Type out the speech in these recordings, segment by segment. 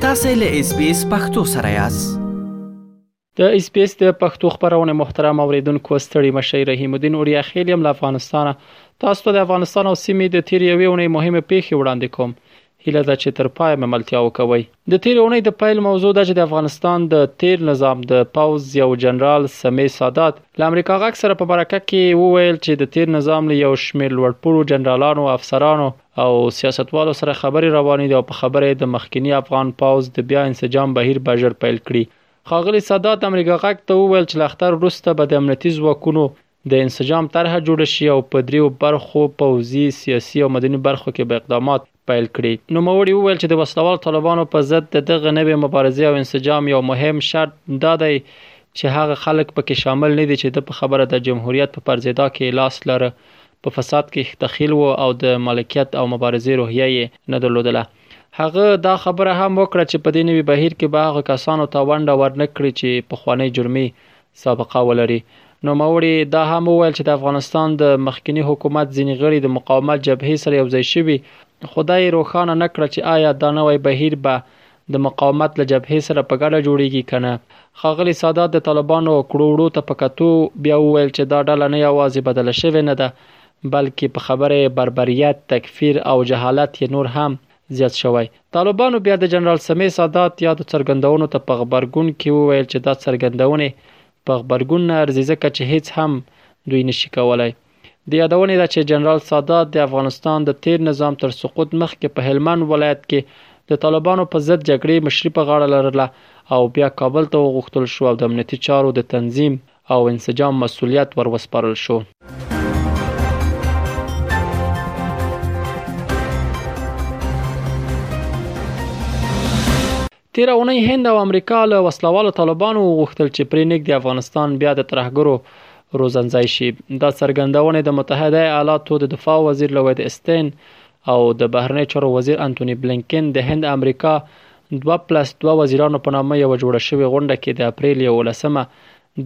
تاسو له اس بي اس پختو سره یاست د اس بي اس د پښتو خبرونه محترم اوریدونکو ستړي مشي رحیم الدین اوریا خیل یم له افغانستانه تاسو ته د افغانستان او سیمې د تیر یوې اونۍ مهمه پیښه وړاندې کوم هیله ده چې تر پایه مې ملتیا وکوئ. د تېرې اوونۍ د پیل موضوع دا چې د افغانستان د تېر نظام د پوځ یو جنرال سمیع سادات له امریکا غږ سره په مرکه کې وویل چې د تېر نظام له یو شمېر لوړپوړو جنرالانو، افسرانو او سیاستوالو سره خبرې روانې دي او په خبره یې د مخکیني افغان پوځ د بیا انسجام بهیر به ژر پیل کړي. ښاغلي سادات امریکا غږ ته وویل چې له اختر وروسته به د امنیتي ځواکونو د انسجام طرحه جوړه شي او په دریو برخو پوځي، سیاسي او مدني برخو کې به اقدامات پیل کړي. نوموړي وویل چې د وسلهوالو طالبانو په ضد د دغه نوې مبارزې او انسجام یو مهم شرط دا دی چې هغه خلک په کې شامل نه دي چې ده په خبره د جمهوریت په پرځېدا کې یې لاس لرو، په فساد کې دخیل و او د مالکیت او مبارزې روحیه یې نه درلودله. هغه دا خبره هم وکړه چې په دې نوي بهیر کې به هغو کسانو ته ونډه ورنه کړي چې پخوانۍ جرمي سابقه ولري. نوموړي دا هم وویل چې د افغانستان د مخکیني حکومت ځینې غړي د مقاومت جبهې سره یوځای شوي خو دا یې روښانه نه کړه چې ایا دا نوی بهیر به د مقاومت له جبهې سره په ګډه جوړیږي که نه. ښاغلي سادات د طالبانو کړو وړو ته په کتو بیا وویل چې دا ډله نه یوازې بدله شوې نه ده بلکې په خبره یې بربریت، تکفیر او جهالت یې نور هم زیات شوی. طالبانو بیا د جنرال سمیع سادات یادو څرګندونو ته په غبرګون کې وویل چې دا څرګندونې په غبرګون نه ارزي ځکه چې هیڅ هم دوی نه شي کولای. د یادونې ده چې جنرال سادات د افغانستان د تیر نظام تر سقوط مخکې په هلمند ولایت کې د طالبانو په ضد جګړې مشري په غاړه لرله او بیا کابل ته وغوښتل شو او د امنیتي چارو د تنظیم او انسجام مسولیت ور وسپارل شو. تېره اونۍ هند او امریکا له وسلوالو طالبانو وغوښتل چې پرې نږدې افغانستان بیا د ترهګرو روزنځای شي. دا څرګندونې د متحده ایالاتو د دفاع وزیر لوید استین او د بهرنیو چارو وزیر انتوني بلینکن د هند امریکا دوه پلس دوه وزیرانو په نامه یوه جوړه شوې غونډه کې د اپریل یوولسمه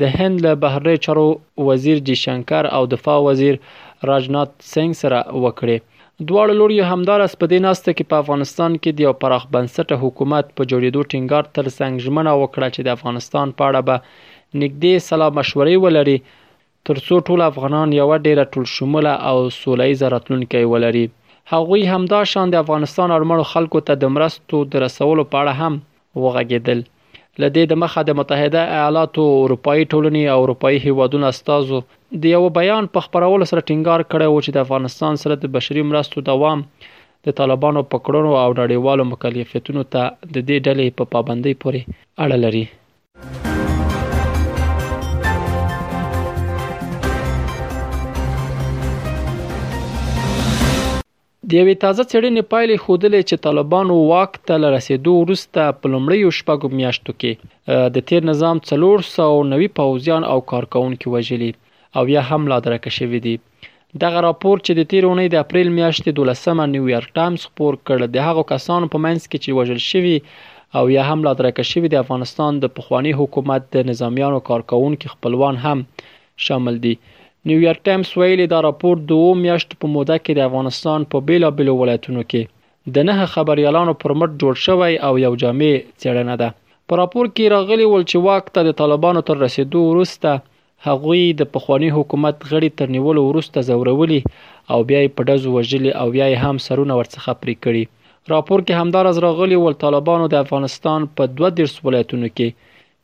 د هند له بهرنیو چارو وزیر جي شنکر او دفاع وزیر راجنات سنګ سره وکړې. دواړو لوریو همداراز په دې ناسته کې په افغانستان کې د یو پراخ بنسټه حکومت په جوړېدو ټینګار ترڅنګ ژمنه وکړه چې د افغانستان په اړه به نږدې سلا مشورې ولري تر څو ټول افغانان یوه ډیره ټول شموله او سوله ییزه راتلونکې ولري. هغوی همدا شان د افغانستان اړمړو خلکو ته د مرستو د رسولو په اړه هم وغږیدل. له دې د مخه د متحده ایالاتو، اروپایي ټولنې او اروپایي هیوادونو استازو د یوه بیان په خپرولو سره ټینګار کړی و چې د افغانستان سره د بشري مرستو دوام د طالبانو په کړنو او نړیوالو مکلفیتونو ته د دې ډلې په پابندۍ پورې اړه لري. د یوې تازه څېړنې پایلې ښودلې چې طالبانو واک ته له رسیدو وروسته په لومړیو شپږو میاشتو کې د تیر نظام 390 پوځیان او کارکونکي وژلي او یا هم لادرکه شوي دي دغه راپور چې د تېرې اونۍ د اپریل میاشتې دولسمه نیویارک ټایمز خپور کړ د هغو کسانو په منځ کې چې وژل شوي او یا هم لادرکه شوي د افغانستان د پخواني حکومت د نظامیانو کارکوونکي خپلوان هم شامل دي نیویارک ټایمز ویلي دا راپور دوو میاشتو په موده کې د افغانستان په بیلابیلو ولایتونو کې د نه خبریالانو پر مټ جوړ شوی او یو جامع څېړنه ده په راپور کې راغلي ول چې واک ته د طالبانو تر رسېدو وروسته هغوی د پخواني حکومت غړي تر نیولو وروسته ځورولي او بیا یې په ډزو وژلي او یا یې هم سرونه ورڅخه پرې کړي. راپور کې همداراز راغلي ول، طالبانو د افغانستان په دوه دېرش ولایتونو کې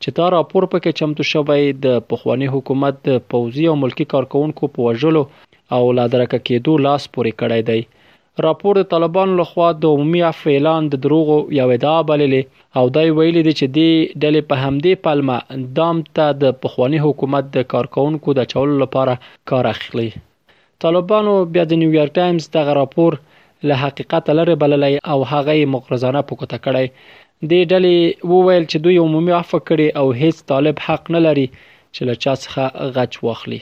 چې دا راپور پکې چمتو شوی، د پخواني حکومت د پوځي او ملکي کارکوونکو په وژلو او لادرکه کېدو لاس پورې کړی دی راپور د طالبانو لخوا د عمومي عفو اعلان د دروغو یو ادعا بللې او دای ویلي دي چې دې ډلې په همدې پلمه دام ته د پخواني حکومت د کارکونکو د اچولو لپاره کار اخلي. طالبانو بیا د نیویارک ټایمز دغه راپور له حقیقته لرې بللی او هغه یې مغرضانه په ګوته کړی. دې ډلې وویل چې دوی عمومي عفو کړې او هیڅ طالب حق نه لري چې له چا څخه غچ واخلي.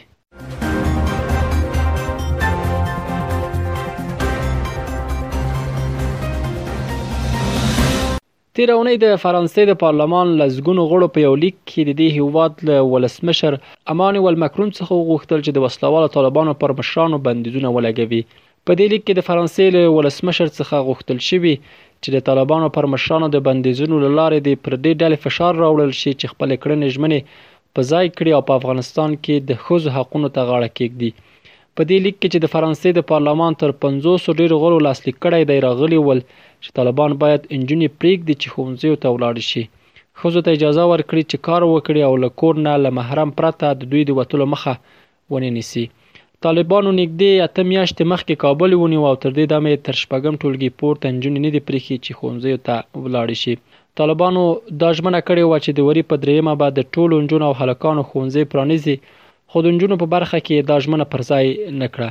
تېره اونۍ د فرانسې د پارلمان لسګونو غړو په یو لیک کې د دې هیواد له ولسمشر امانوئل مکرون څخه وغوښتل چې د وسلهوالو طالبانو پر مشرانو بندیزونه ولګوي په دې لیک کې د فرانسې له ولسمشر څخه غوښتل شوي چې د طالبانو پر مشرانو د بندیزونو له لارې دې پر دې ډلې فشار راوړل شي چې خپلې کړنې ژمنې په ځای کړي او په افغانستان کې د ښځو حقونو ته غاړه کېږدي. په دې لیک کې چې د فرانسې د پارلمان تر پنځوسو ډېرو غړو لاسلیک کړی دی راغلي ول چې طالبان باید نجونې پرېږدي چې ښوونځیو ته ولاړې شي، ښځو ته اجازه ورکړي چې کار وکړي او له کور نه له محرم پرته د دوی د وتلو مخه ونې نیسي. طالبانو نږدې اته میاشتې مخکې کابل ونیو او تر دې دمه یې تر شپږم ټولګي پورته نجونې نه دي پرېښي چې ښوونځیو ته ولاړې شي. طالبانو دا ژمنه کړې وه چې د وري په درېیمه به د ټولو نجونو او هلکانو ښوونځې پرانیزي، خو د نجونو په برخه کې یې دا ژمنه پر ځای نه کړه.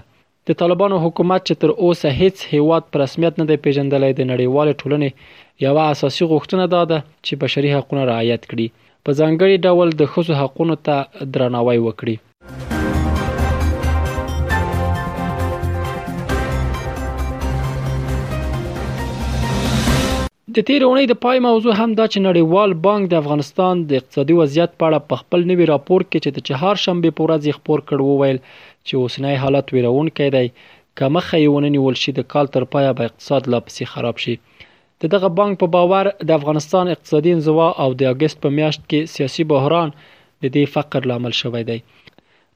د طالبانو حکومت چې تر اوسه هیڅ هیواد په رسمیت نه دی پیژندلی د نړیوالې ټولنې یوه اساسي غوښتنه دا ده چې بشري حقونه رعایت کړي په ځانګړي ډول د ښځو حقونو ته درناوی وکړي. د تیرې اونۍ د پای موضوع هم دا چې نړیوال بانک د افغانستان د اقتصادي وضعیت په اړه په خپل نوي راپور کې چې د چهارشنبې په ورځ یې خپور کړ وویل چې اوسنی حالت ویرونکی دی، که مخه یې ونه نیول شي د کال تر پایه به اقتصاد لا پسې خراب شي. د دغه بانک په باور د افغانستان اقتصادي انزوا او د اګست په میاشت کې سیاسي بحران د دې فقر لامل شوی دی.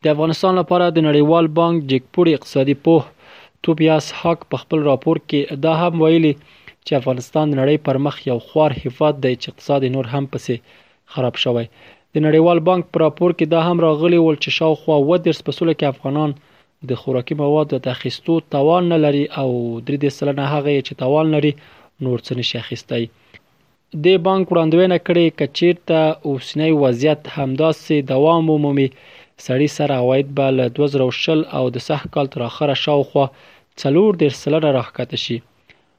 د افغانستان لپاره د نړیوال بانک جګپوړي اقتصادي پوه توبیاس هاک په خپل راپور کې دا هم ویلي چې افغانستان د نړۍ پر مخ یو خوار هیواد دی چې اقتصاد یې نور هم پسې خراب شوی. د نړیوال بانک په راپور کې دا هم راغلي ول چې شاوخوا اووه دېرش په سلو کې افغانان د خوراکي موادو د اخیستو توان نه لري او درې دېرش سلنه هغه یې چې توان لري نور څه نشي اخیستی. دې بانک وړاندوینه کړې که چیرته اوسنی وضعیت همداسې دوام ومومي سړي سر عواید به له دوه زره او شل او د سږ کال تر اخره شاوخوا څلور دېرش سلنه راښکته شي.